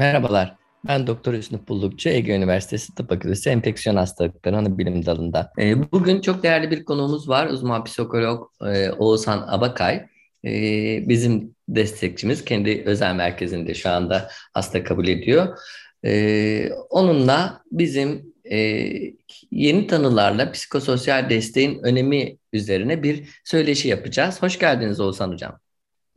Merhabalar. Ben Doktor Hüsnü Pullukçu, Ege Üniversitesi Tıp Fakültesi Enfeksiyon Hastalıkları Anabilim Dalı'nda. E, bugün çok değerli bir konuğumuz var. Uzman psikolog e, Oğuzhan Abakay. E, bizim destekçimiz. Kendi özel merkezinde şu anda hasta kabul ediyor. E, onunla bizim e, yeni tanılarla psikososyal desteğin önemi üzerine bir söyleşi yapacağız. Hoş geldiniz Oğuzhan Hocam.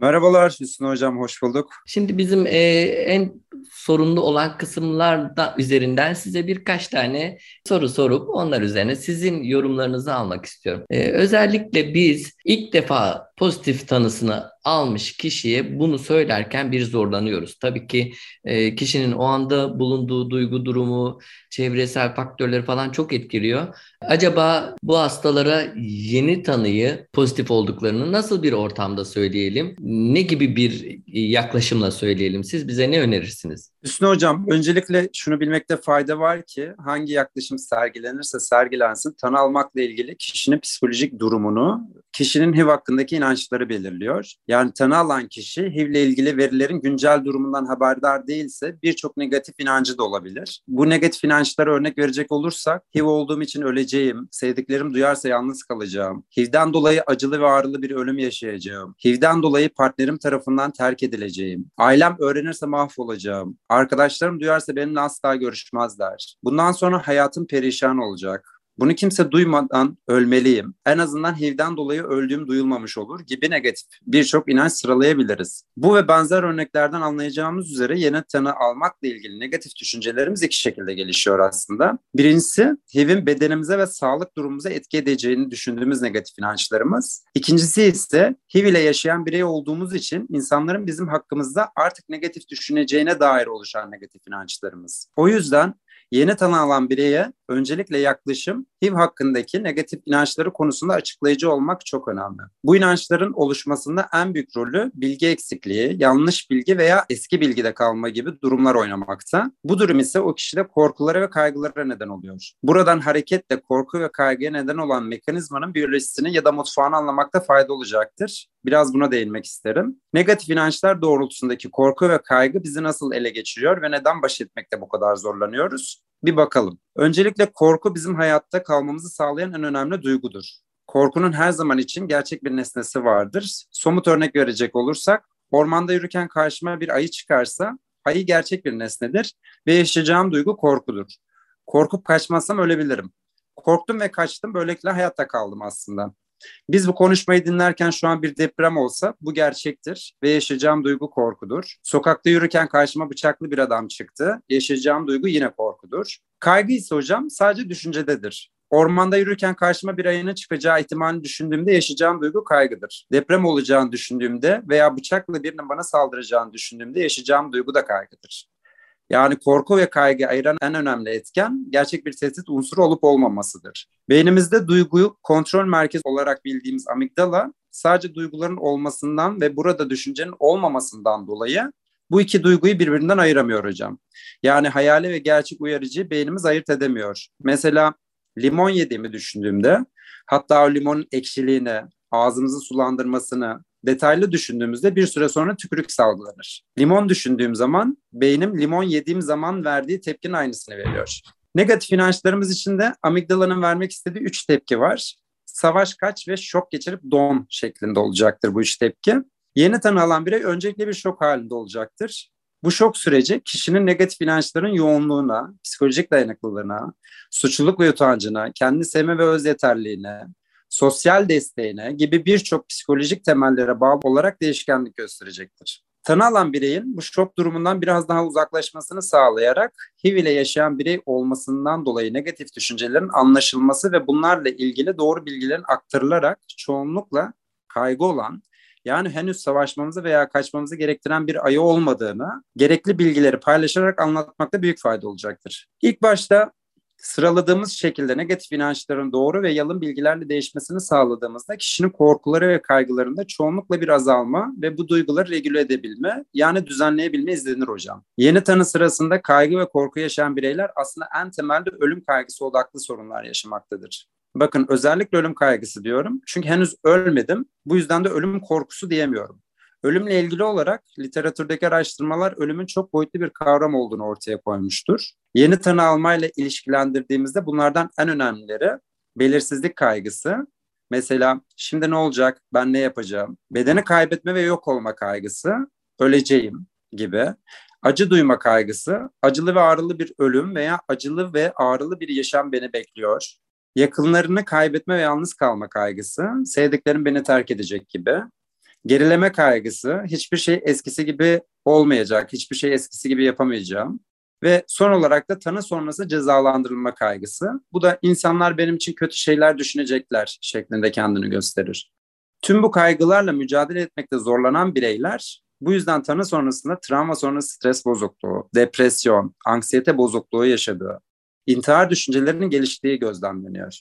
Merhabalar Hüsnü Hocam, hoş bulduk. Şimdi bizim e, en sorunlu olan kısımlarda üzerinden size birkaç tane soru sorup onlar üzerine sizin yorumlarınızı almak istiyorum. E, özellikle biz ilk defa pozitif tanısını almış kişiye bunu söylerken bir zorlanıyoruz. Tabii ki e, kişinin o anda bulunduğu duygu durumu, çevresel faktörleri falan çok etkiliyor. Acaba bu hastalara yeni tanıyı pozitif olduklarını nasıl bir ortamda söyleyelim? Ne gibi bir yaklaşımla söyleyelim? Siz bize ne önerirsiniz? Hüsnü Hocam, öncelikle şunu bilmekte fayda var ki hangi yaklaşım sergilenirse sergilensin tanı almakla ilgili kişinin psikolojik durumunu, kişinin HIV hakkındaki inançları belirliyor. Yani tanı alan kişi HIV ile ilgili verilerin güncel durumundan haberdar değilse birçok negatif inancı da olabilir. Bu negatif inançlara örnek verecek olursak HIV olduğum için öleceğim, sevdiklerim duyarsa yalnız kalacağım, HIV'den dolayı acılı ve ağrılı bir ölüm yaşayacağım, HIV'den dolayı partnerim tarafından terk edileceğim, ailem öğrenirse mahvolacağım, arkadaşlarım duyarsa benimle asla görüşmezler. Bundan sonra hayatım perişan olacak. Bunu kimse duymadan ölmeliyim. En azından HIV'den dolayı öldüğüm duyulmamış olur gibi negatif birçok inanç sıralayabiliriz. Bu ve benzer örneklerden anlayacağımız üzere yeni tanı almakla ilgili negatif düşüncelerimiz iki şekilde gelişiyor aslında. Birincisi HIV'in bedenimize ve sağlık durumumuza etki edeceğini düşündüğümüz negatif inançlarımız. İkincisi ise HIV ile yaşayan birey olduğumuz için insanların bizim hakkımızda artık negatif düşüneceğine dair oluşan negatif inançlarımız. O yüzden Yeni tanı alan bireye öncelikle yaklaşım HIV hakkındaki negatif inançları konusunda açıklayıcı olmak çok önemli. Bu inançların oluşmasında en büyük rolü bilgi eksikliği, yanlış bilgi veya eski bilgide kalma gibi durumlar oynamakta. Bu durum ise o kişide korkulara ve kaygılara neden oluyor. Buradan hareketle korku ve kaygıya neden olan mekanizmanın biyolojisini ya da mutfağını anlamakta fayda olacaktır. Biraz buna değinmek isterim. Negatif inançlar doğrultusundaki korku ve kaygı bizi nasıl ele geçiriyor ve neden baş etmekte bu kadar zorlanıyoruz? Bir bakalım. Öncelikle korku bizim hayatta kalmamızı sağlayan en önemli duygudur. Korkunun her zaman için gerçek bir nesnesi vardır. Somut örnek verecek olursak, ormanda yürürken karşıma bir ayı çıkarsa, ayı gerçek bir nesnedir ve yaşayacağım duygu korkudur. Korkup kaçmazsam ölebilirim. Korktum ve kaçtım, böylelikle hayatta kaldım aslında. Biz bu konuşmayı dinlerken şu an bir deprem olsa bu gerçektir ve yaşayacağım duygu korkudur. Sokakta yürürken karşıma bıçaklı bir adam çıktı. Yaşayacağım duygu yine korkudur. Kaygı ise hocam sadece düşüncededir. Ormanda yürürken karşıma bir ayının çıkacağı ihtimalini düşündüğümde yaşayacağım duygu kaygıdır. Deprem olacağını düşündüğümde veya bıçakla birinin bana saldıracağını düşündüğümde yaşayacağım duygu da kaygıdır. Yani korku ve kaygı ayıran en önemli etken gerçek bir tehdit unsuru olup olmamasıdır. Beynimizde duyguyu kontrol merkezi olarak bildiğimiz amigdala sadece duyguların olmasından ve burada düşüncenin olmamasından dolayı bu iki duyguyu birbirinden ayıramıyor hocam. Yani hayali ve gerçek uyarıcı beynimiz ayırt edemiyor. Mesela limon yediğimi düşündüğümde hatta o limonun ekşiliğini, ağzımızı sulandırmasını, detaylı düşündüğümüzde bir süre sonra tükürük salgılanır. Limon düşündüğüm zaman beynim limon yediğim zaman verdiği tepkinin aynısını veriyor. Negatif inançlarımız için de amigdalanın vermek istediği üç tepki var. Savaş, kaç ve şok geçirip don şeklinde olacaktır bu üç tepki. Yeni tanı alan birey öncelikle bir şok halinde olacaktır. Bu şok süreci kişinin negatif inançların yoğunluğuna, psikolojik dayanıklılığına, suçluluk ve utancına, kendi sevme ve öz yeterliğine, sosyal desteğine gibi birçok psikolojik temellere bağlı olarak değişkenlik gösterecektir. Tanı alan bireyin bu şok durumundan biraz daha uzaklaşmasını sağlayarak HIV ile yaşayan birey olmasından dolayı negatif düşüncelerin anlaşılması ve bunlarla ilgili doğru bilgilerin aktarılarak çoğunlukla kaygı olan yani henüz savaşmamızı veya kaçmamızı gerektiren bir ayı olmadığını gerekli bilgileri paylaşarak anlatmakta büyük fayda olacaktır. İlk başta sıraladığımız şekilde negatif inançların doğru ve yalın bilgilerle değişmesini sağladığımızda kişinin korkuları ve kaygılarında çoğunlukla bir azalma ve bu duyguları regüle edebilme yani düzenleyebilme izlenir hocam. Yeni tanı sırasında kaygı ve korku yaşayan bireyler aslında en temelde ölüm kaygısı odaklı sorunlar yaşamaktadır. Bakın özellikle ölüm kaygısı diyorum. Çünkü henüz ölmedim. Bu yüzden de ölüm korkusu diyemiyorum. Ölümle ilgili olarak literatürdeki araştırmalar ölümün çok boyutlu bir kavram olduğunu ortaya koymuştur. Yeni tanı almayla ilişkilendirdiğimizde bunlardan en önemlileri belirsizlik kaygısı. Mesela şimdi ne olacak, ben ne yapacağım, bedeni kaybetme ve yok olma kaygısı, öleceğim gibi. Acı duyma kaygısı, acılı ve ağrılı bir ölüm veya acılı ve ağrılı bir yaşam beni bekliyor. Yakınlarını kaybetme ve yalnız kalma kaygısı, sevdiklerim beni terk edecek gibi. Gerileme kaygısı, hiçbir şey eskisi gibi olmayacak, hiçbir şey eskisi gibi yapamayacağım. Ve son olarak da tanı sonrası cezalandırılma kaygısı. Bu da insanlar benim için kötü şeyler düşünecekler şeklinde kendini gösterir. Tüm bu kaygılarla mücadele etmekte zorlanan bireyler bu yüzden tanı sonrasında travma sonrası stres bozukluğu, depresyon, anksiyete bozukluğu yaşadığı, intihar düşüncelerinin geliştiği gözlemleniyor.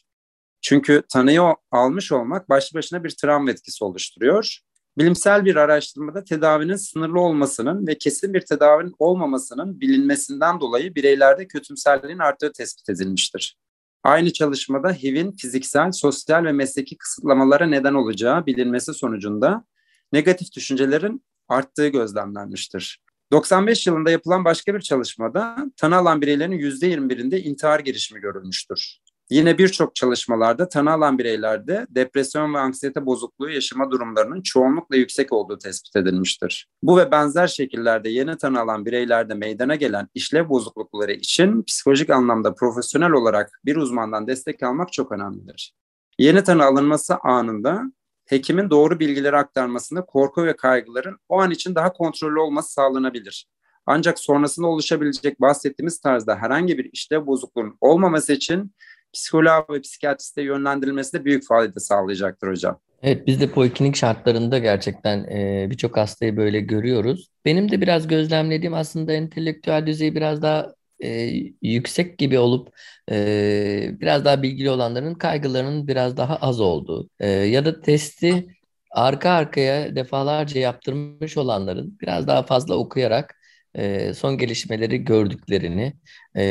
Çünkü tanıyı almış olmak başlı başına bir travma etkisi oluşturuyor Bilimsel bir araştırmada tedavinin sınırlı olmasının ve kesin bir tedavinin olmamasının bilinmesinden dolayı bireylerde kötümserliğin arttığı tespit edilmiştir. Aynı çalışmada HIV'in fiziksel, sosyal ve mesleki kısıtlamalara neden olacağı bilinmesi sonucunda negatif düşüncelerin arttığı gözlemlenmiştir. 95 yılında yapılan başka bir çalışmada tanı alan bireylerin %21'inde intihar girişimi görülmüştür. Yine birçok çalışmalarda tanı alan bireylerde depresyon ve anksiyete bozukluğu yaşama durumlarının çoğunlukla yüksek olduğu tespit edilmiştir. Bu ve benzer şekillerde yeni tanı alan bireylerde meydana gelen işlev bozuklukları için psikolojik anlamda profesyonel olarak bir uzmandan destek almak çok önemlidir. Yeni tanı alınması anında hekimin doğru bilgileri aktarmasında korku ve kaygıların o an için daha kontrollü olması sağlanabilir. Ancak sonrasında oluşabilecek bahsettiğimiz tarzda herhangi bir işlev bozukluğunun olmaması için psikoloğa ve psikiyatriste yönlendirilmesi de büyük fayda sağlayacaktır hocam. Evet biz de poliklinik şartlarında gerçekten e, birçok hastayı böyle görüyoruz. Benim de biraz gözlemlediğim aslında entelektüel düzeyi biraz daha e, yüksek gibi olup e, biraz daha bilgili olanların kaygılarının biraz daha az olduğu e, ya da testi arka arkaya defalarca yaptırmış olanların biraz daha fazla okuyarak e, son gelişmeleri gördüklerini e,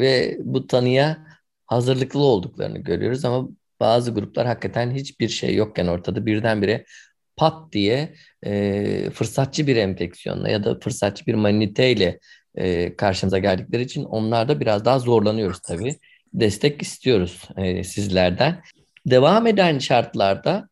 ve bu tanıya hazırlıklı olduklarını görüyoruz ama bazı gruplar hakikaten hiçbir şey yokken ortada birdenbire pat diye e, fırsatçı bir enfeksiyonla ya da fırsatçı bir maniteyle e, karşımıza geldikleri için onlarda biraz daha zorlanıyoruz tabii. Destek istiyoruz e, sizlerden. Devam eden şartlarda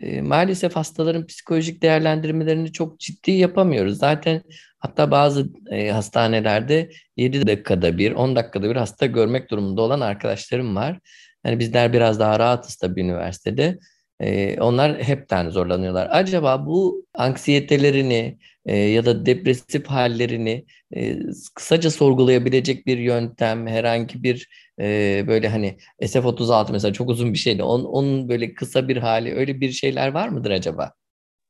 e, maalesef hastaların psikolojik değerlendirmelerini çok ciddi yapamıyoruz. Zaten hatta bazı e, hastanelerde 7 dakikada bir, 10 dakikada bir hasta görmek durumunda olan arkadaşlarım var. Yani bizler biraz daha rahatız tabii üniversitede. E, onlar hepten zorlanıyorlar. Acaba bu anksiyetelerini ya da depresif hallerini kısaca sorgulayabilecek bir yöntem, herhangi bir böyle hani SF36 mesela çok uzun bir şeydi. Onun, onun böyle kısa bir hali öyle bir şeyler var mıdır acaba?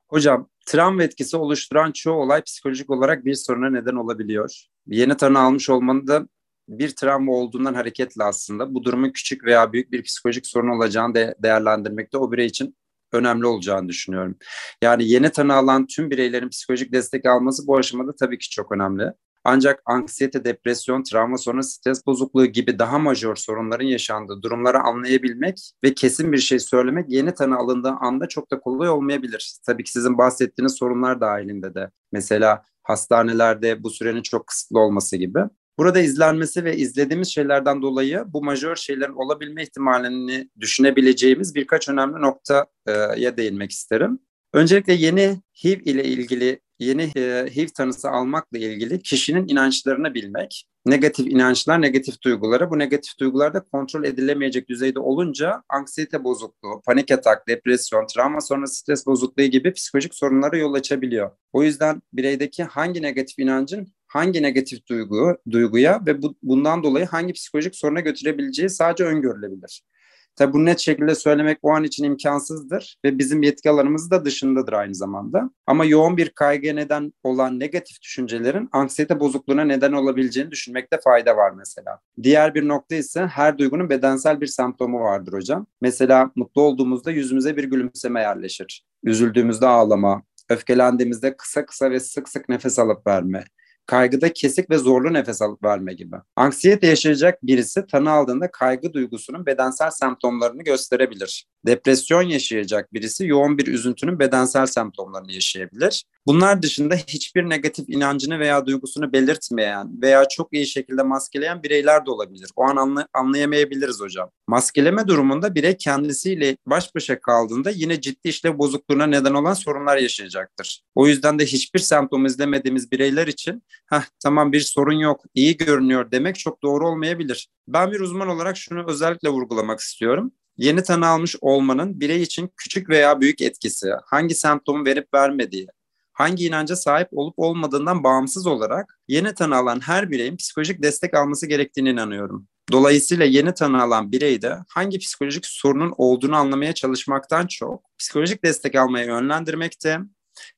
Hocam travma etkisi oluşturan çoğu olay psikolojik olarak bir soruna neden olabiliyor. Yeni tanı almış olmanın da bir travma olduğundan hareketle aslında bu durumun küçük veya büyük bir psikolojik sorun olacağını de değerlendirmekte o birey için önemli olacağını düşünüyorum. Yani yeni tanı alan tüm bireylerin psikolojik destek alması bu aşamada tabii ki çok önemli. Ancak anksiyete, depresyon, travma sonrası stres bozukluğu gibi daha majör sorunların yaşandığı durumları anlayabilmek ve kesin bir şey söylemek yeni tanı alındığı anda çok da kolay olmayabilir. Tabii ki sizin bahsettiğiniz sorunlar dahilinde de. Mesela hastanelerde bu sürenin çok kısıtlı olması gibi. Burada izlenmesi ve izlediğimiz şeylerden dolayı bu majör şeylerin olabilme ihtimalini düşünebileceğimiz birkaç önemli noktaya değinmek isterim. Öncelikle yeni HIV ile ilgili yeni e, HIV tanısı almakla ilgili kişinin inançlarını bilmek. Negatif inançlar, negatif duyguları. Bu negatif duygular da kontrol edilemeyecek düzeyde olunca anksiyete bozukluğu, panik atak, depresyon, travma sonrası stres bozukluğu gibi psikolojik sorunlara yol açabiliyor. O yüzden bireydeki hangi negatif inancın hangi negatif duygu, duyguya ve bu, bundan dolayı hangi psikolojik soruna götürebileceği sadece öngörülebilir. Tabi bu net şekilde söylemek o an için imkansızdır ve bizim yetki alanımız da dışındadır aynı zamanda. Ama yoğun bir kaygıya neden olan negatif düşüncelerin anksiyete bozukluğuna neden olabileceğini düşünmekte fayda var mesela. Diğer bir nokta ise her duygunun bedensel bir semptomu vardır hocam. Mesela mutlu olduğumuzda yüzümüze bir gülümseme yerleşir. Üzüldüğümüzde ağlama, öfkelendiğimizde kısa kısa ve sık sık nefes alıp verme, kaygıda kesik ve zorlu nefes alıp verme gibi. Anksiyete yaşayacak birisi tanı aldığında kaygı duygusunun bedensel semptomlarını gösterebilir. Depresyon yaşayacak birisi yoğun bir üzüntünün bedensel semptomlarını yaşayabilir. Bunlar dışında hiçbir negatif inancını veya duygusunu belirtmeyen veya çok iyi şekilde maskeleyen bireyler de olabilir. O an anla, anlayamayabiliriz hocam. Maskeleme durumunda birey kendisiyle baş başa kaldığında yine ciddi işlev bozukluğuna neden olan sorunlar yaşayacaktır. O yüzden de hiçbir semptom izlemediğimiz bireyler için Heh, tamam bir sorun yok, iyi görünüyor demek çok doğru olmayabilir. Ben bir uzman olarak şunu özellikle vurgulamak istiyorum. Yeni tanı almış olmanın birey için küçük veya büyük etkisi, hangi semptomu verip vermediği, hangi inanca sahip olup olmadığından bağımsız olarak yeni tanı alan her bireyin psikolojik destek alması gerektiğine inanıyorum. Dolayısıyla yeni tanı alan birey de hangi psikolojik sorunun olduğunu anlamaya çalışmaktan çok psikolojik destek almaya yönlendirmekte,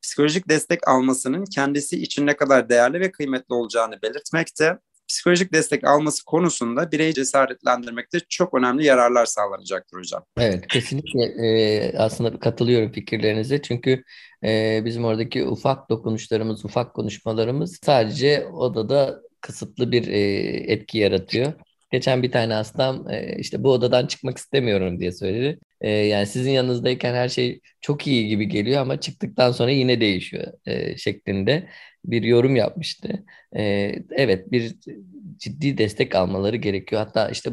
psikolojik destek almasının kendisi için ne kadar değerli ve kıymetli olacağını belirtmekte, psikolojik destek alması konusunda bireyi cesaretlendirmekte çok önemli yararlar sağlanacaktır hocam. Evet kesinlikle e, aslında katılıyorum fikirlerinize çünkü e, bizim oradaki ufak dokunuşlarımız, ufak konuşmalarımız sadece odada kısıtlı bir e, etki yaratıyor. Geçen bir tane hastam e, işte bu odadan çıkmak istemiyorum diye söyledi. E, yani sizin yanınızdayken her şey çok iyi gibi geliyor ama çıktıktan sonra yine değişiyor e, şeklinde bir yorum yapmıştı. Evet bir ciddi destek almaları gerekiyor. Hatta işte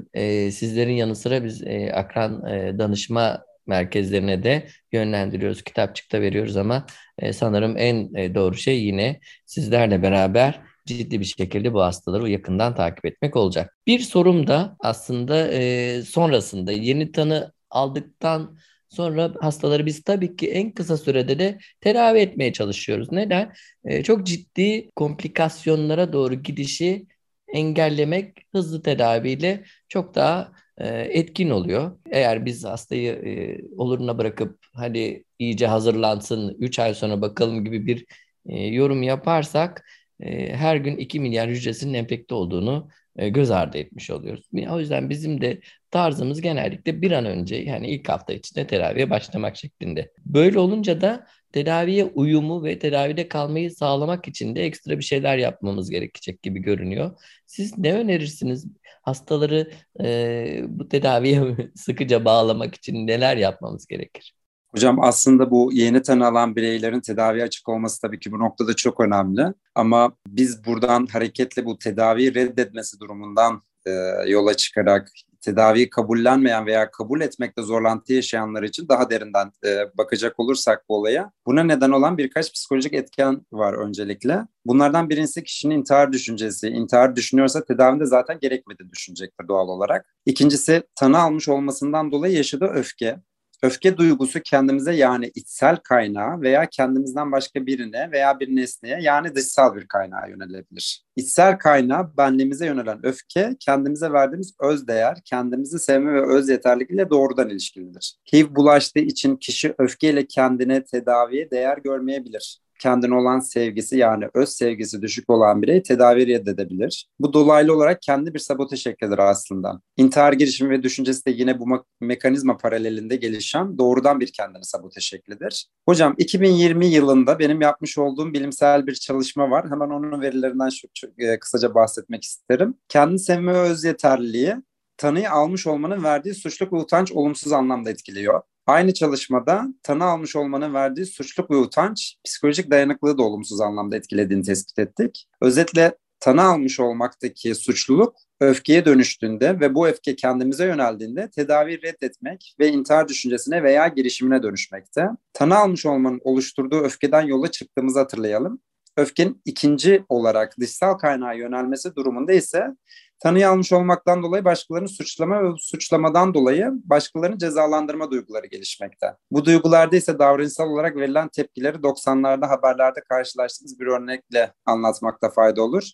sizlerin yanı sıra biz akran danışma merkezlerine de yönlendiriyoruz. Kitapçıkta veriyoruz ama sanırım en doğru şey yine sizlerle beraber ciddi bir şekilde bu hastaları yakından takip etmek olacak. Bir sorum da aslında e, sonrasında yeni tanı aldıktan sonra hastaları biz tabii ki en kısa sürede de tedavi etmeye çalışıyoruz. Neden? E, çok ciddi komplikasyonlara doğru gidişi engellemek hızlı tedaviyle çok daha e, etkin oluyor. Eğer biz hastayı e, oluruna bırakıp hadi iyice hazırlansın 3 ay sonra bakalım gibi bir e, yorum yaparsak e, her gün 2 milyar hücresinin enfekte olduğunu göz ardı etmiş oluyoruz. O yüzden bizim de tarzımız genellikle bir an önce yani ilk hafta içinde tedaviye başlamak şeklinde. Böyle olunca da tedaviye uyumu ve tedavide kalmayı sağlamak için de ekstra bir şeyler yapmamız gerekecek gibi görünüyor. Siz ne önerirsiniz? Hastaları e, bu tedaviye sıkıca bağlamak için neler yapmamız gerekir? Hocam aslında bu yeni tanı alan bireylerin tedavi açık olması tabii ki bu noktada çok önemli. Ama biz buradan hareketle bu tedaviyi reddetmesi durumundan e, yola çıkarak tedaviyi kabullenmeyen veya kabul etmekte zorlantı yaşayanlar için daha derinden e, bakacak olursak bu olaya buna neden olan birkaç psikolojik etken var öncelikle. Bunlardan birincisi kişinin intihar düşüncesi. İntihar düşünüyorsa tedavinde zaten gerekmedi düşünecektir doğal olarak. İkincisi tanı almış olmasından dolayı yaşadığı öfke. Öfke duygusu kendimize yani içsel kaynağa veya kendimizden başka birine veya bir nesneye yani dışsal bir kaynağa yönelebilir. İçsel kaynağı benliğimize yönelen öfke kendimize verdiğimiz öz değer, kendimizi sevme ve öz yeterlilik ile doğrudan ilişkilidir. HIV bulaştığı için kişi öfkeyle kendine tedaviye değer görmeyebilir kendine olan sevgisi yani öz sevgisi düşük olan birey tedavi reddedebilir. Bu dolaylı olarak kendi bir sabote şeklidir aslında. İntihar girişimi ve düşüncesi de yine bu mekanizma paralelinde gelişen doğrudan bir kendini sabote şeklidir. Hocam 2020 yılında benim yapmış olduğum bilimsel bir çalışma var. Hemen onun verilerinden şu, e, kısaca bahsetmek isterim. Kendi sevme öz yeterliliği tanıyı almış olmanın verdiği suçluk ve utanç olumsuz anlamda etkiliyor. Aynı çalışmada tanı almış olmanın verdiği suçluk ve utanç psikolojik dayanıklılığı da olumsuz anlamda etkilediğini tespit ettik. Özetle tanı almış olmaktaki suçluluk öfkeye dönüştüğünde ve bu öfke kendimize yöneldiğinde tedavi reddetmek ve intihar düşüncesine veya girişimine dönüşmekte. Tanı almış olmanın oluşturduğu öfkeden yola çıktığımızı hatırlayalım. Öfkenin ikinci olarak dışsal kaynağa yönelmesi durumunda ise Tanıyı almış olmaktan dolayı başkalarını suçlama ve suçlamadan dolayı başkalarını cezalandırma duyguları gelişmekte. Bu duygularda ise davranışsal olarak verilen tepkileri 90'larda haberlerde karşılaştığımız bir örnekle anlatmakta fayda olur.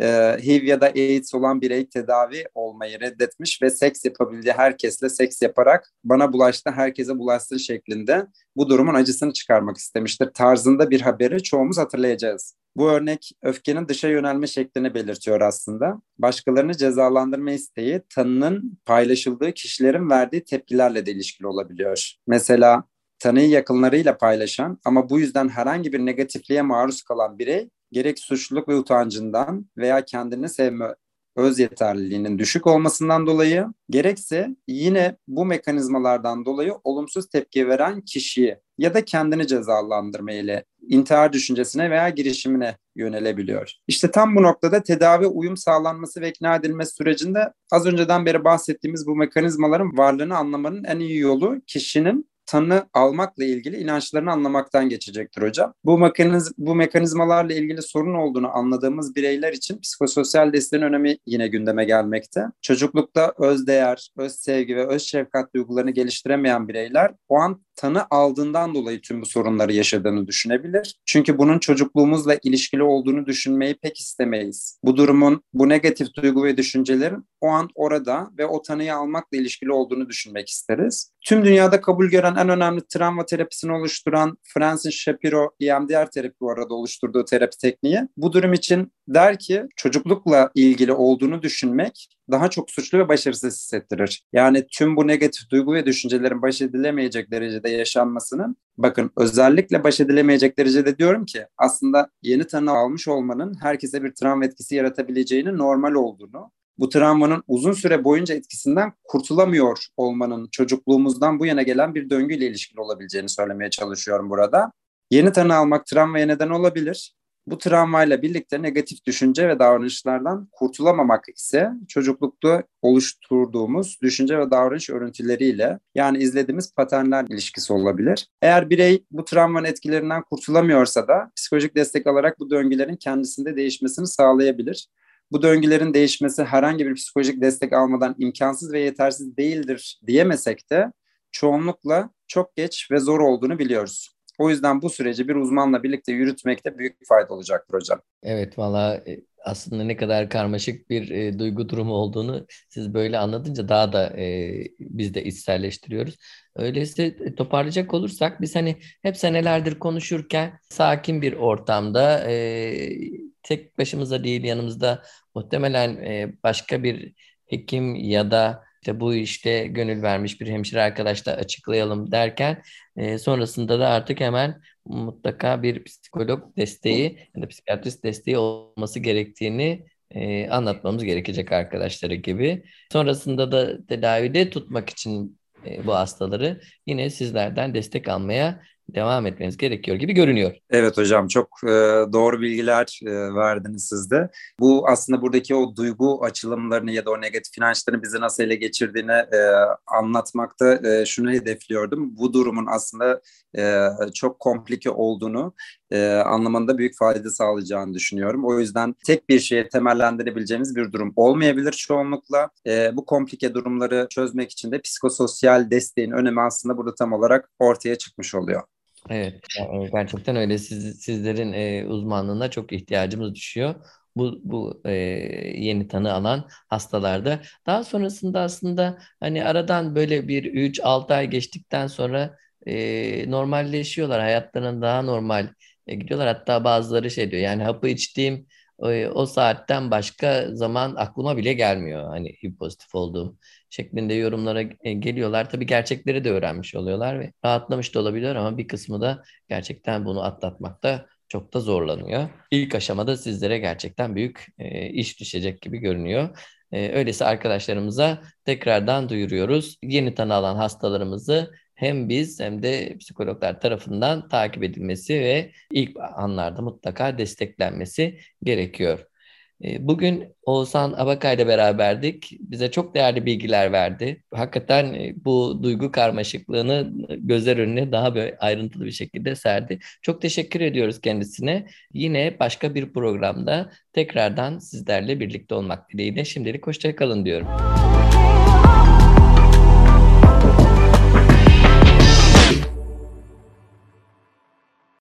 Ee, HIV ya da AIDS olan birey tedavi olmayı reddetmiş ve seks yapabildiği herkesle seks yaparak bana bulaştı, herkese bulaşsın şeklinde bu durumun acısını çıkarmak istemiştir. Tarzında bir haberi çoğumuz hatırlayacağız. Bu örnek öfkenin dışa yönelme şeklini belirtiyor aslında. Başkalarını cezalandırma isteği tanının paylaşıldığı kişilerin verdiği tepkilerle de ilişkili olabiliyor. Mesela tanıyı yakınlarıyla paylaşan ama bu yüzden herhangi bir negatifliğe maruz kalan birey gerek suçluluk ve utancından veya kendini sevme öz yeterliliğinin düşük olmasından dolayı gerekse yine bu mekanizmalardan dolayı olumsuz tepki veren kişiyi ya da kendini cezalandırma ile intihar düşüncesine veya girişimine yönelebiliyor. İşte tam bu noktada tedavi uyum sağlanması ve ikna edilmesi sürecinde az önceden beri bahsettiğimiz bu mekanizmaların varlığını anlamanın en iyi yolu kişinin tanı almakla ilgili inançlarını anlamaktan geçecektir hocam. Bu, mekaniz bu mekanizmalarla ilgili sorun olduğunu anladığımız bireyler için psikososyal desteğin önemi yine gündeme gelmekte. Çocuklukta öz değer, öz sevgi ve öz şefkat duygularını geliştiremeyen bireyler o an tanı aldığından dolayı tüm bu sorunları yaşadığını düşünebilir. Çünkü bunun çocukluğumuzla ilişkili olduğunu düşünmeyi pek istemeyiz. Bu durumun, bu negatif duygu ve düşüncelerin o an orada ve o tanıyı almakla ilişkili olduğunu düşünmek isteriz. Tüm dünyada kabul gören en önemli travma terapisini oluşturan Francis Shapiro EMDR terapi bu arada oluşturduğu terapi tekniği. Bu durum için der ki çocuklukla ilgili olduğunu düşünmek daha çok suçlu ve başarısız hissettirir. Yani tüm bu negatif duygu ve düşüncelerin baş edilemeyecek derecede yaşanmasının bakın özellikle baş edilemeyecek derecede diyorum ki aslında yeni tanı almış olmanın herkese bir travma etkisi yaratabileceğini normal olduğunu bu travmanın uzun süre boyunca etkisinden kurtulamıyor olmanın çocukluğumuzdan bu yana gelen bir döngüyle ilişkili olabileceğini söylemeye çalışıyorum burada. Yeni tanı almak travmaya neden olabilir. Bu travmayla birlikte negatif düşünce ve davranışlardan kurtulamamak ise çocuklukta oluşturduğumuz düşünce ve davranış örüntüleriyle yani izlediğimiz paternler ilişkisi olabilir. Eğer birey bu travmanın etkilerinden kurtulamıyorsa da psikolojik destek alarak bu döngülerin kendisinde değişmesini sağlayabilir. Bu döngülerin değişmesi herhangi bir psikolojik destek almadan imkansız ve yetersiz değildir diyemesek de çoğunlukla çok geç ve zor olduğunu biliyoruz. O yüzden bu süreci bir uzmanla birlikte yürütmekte büyük fayda olacaktır hocam. Evet valla e, aslında ne kadar karmaşık bir e, duygu durumu olduğunu siz böyle anlatınca daha da e, biz de içselleştiriyoruz. Öyleyse e, toparlayacak olursak biz hani hep senelerdir konuşurken sakin bir ortamda e, tek başımıza değil yanımızda muhtemelen e, başka bir hekim ya da işte bu işte gönül vermiş bir hemşire arkadaşla açıklayalım derken e, sonrasında da artık hemen mutlaka bir psikolog desteği ya da psikiyatrist desteği olması gerektiğini e, anlatmamız gerekecek arkadaşları gibi. Sonrasında da tedavide tutmak için e, bu hastaları yine sizlerden destek almaya devam etmeniz gerekiyor gibi görünüyor. Evet hocam çok e, doğru bilgiler e, verdiniz siz de. Bu aslında buradaki o duygu açılımlarını ya da o negatif inançların bizi nasıl ele geçirdiğini e, anlatmakta şunu hedefliyordum. Bu durumun aslında çok komplike olduğunu anlamında büyük fayda sağlayacağını düşünüyorum. O yüzden tek bir şeye temellendirebileceğimiz bir durum olmayabilir çoğunlukla. Bu komplike durumları çözmek için de psikososyal desteğin önemi aslında burada tam olarak ortaya çıkmış oluyor. Evet, gerçekten öyle. Siz, sizlerin e, uzmanlığına çok ihtiyacımız düşüyor. Bu, bu e, yeni tanı alan hastalarda. Daha sonrasında aslında hani aradan böyle bir 3-6 ay geçtikten sonra e, normalleşiyorlar. Hayatlarına daha normal e, gidiyorlar. Hatta bazıları şey diyor yani hapı içtiğim e, o saatten başka zaman aklıma bile gelmiyor. Hani pozitif olduğum şeklinde yorumlara e, geliyorlar. Tabii gerçekleri de öğrenmiş oluyorlar ve rahatlamış da olabiliyor ama bir kısmı da gerçekten bunu atlatmakta çok da zorlanıyor. İlk aşamada sizlere gerçekten büyük e, iş düşecek gibi görünüyor. E, öyleyse arkadaşlarımıza tekrardan duyuruyoruz. Yeni tanı alan hastalarımızı hem biz hem de psikologlar tarafından takip edilmesi ve ilk anlarda mutlaka desteklenmesi gerekiyor. Ee, bugün Oğuzhan Abakay ile beraberdik. Bize çok değerli bilgiler verdi. Hakikaten e, bu duygu karmaşıklığını gözler önüne daha böyle ayrıntılı bir şekilde serdi. Çok teşekkür ediyoruz kendisine. Yine başka bir programda tekrardan sizlerle birlikte olmak dileğiyle şimdilik hoşçakalın diyorum.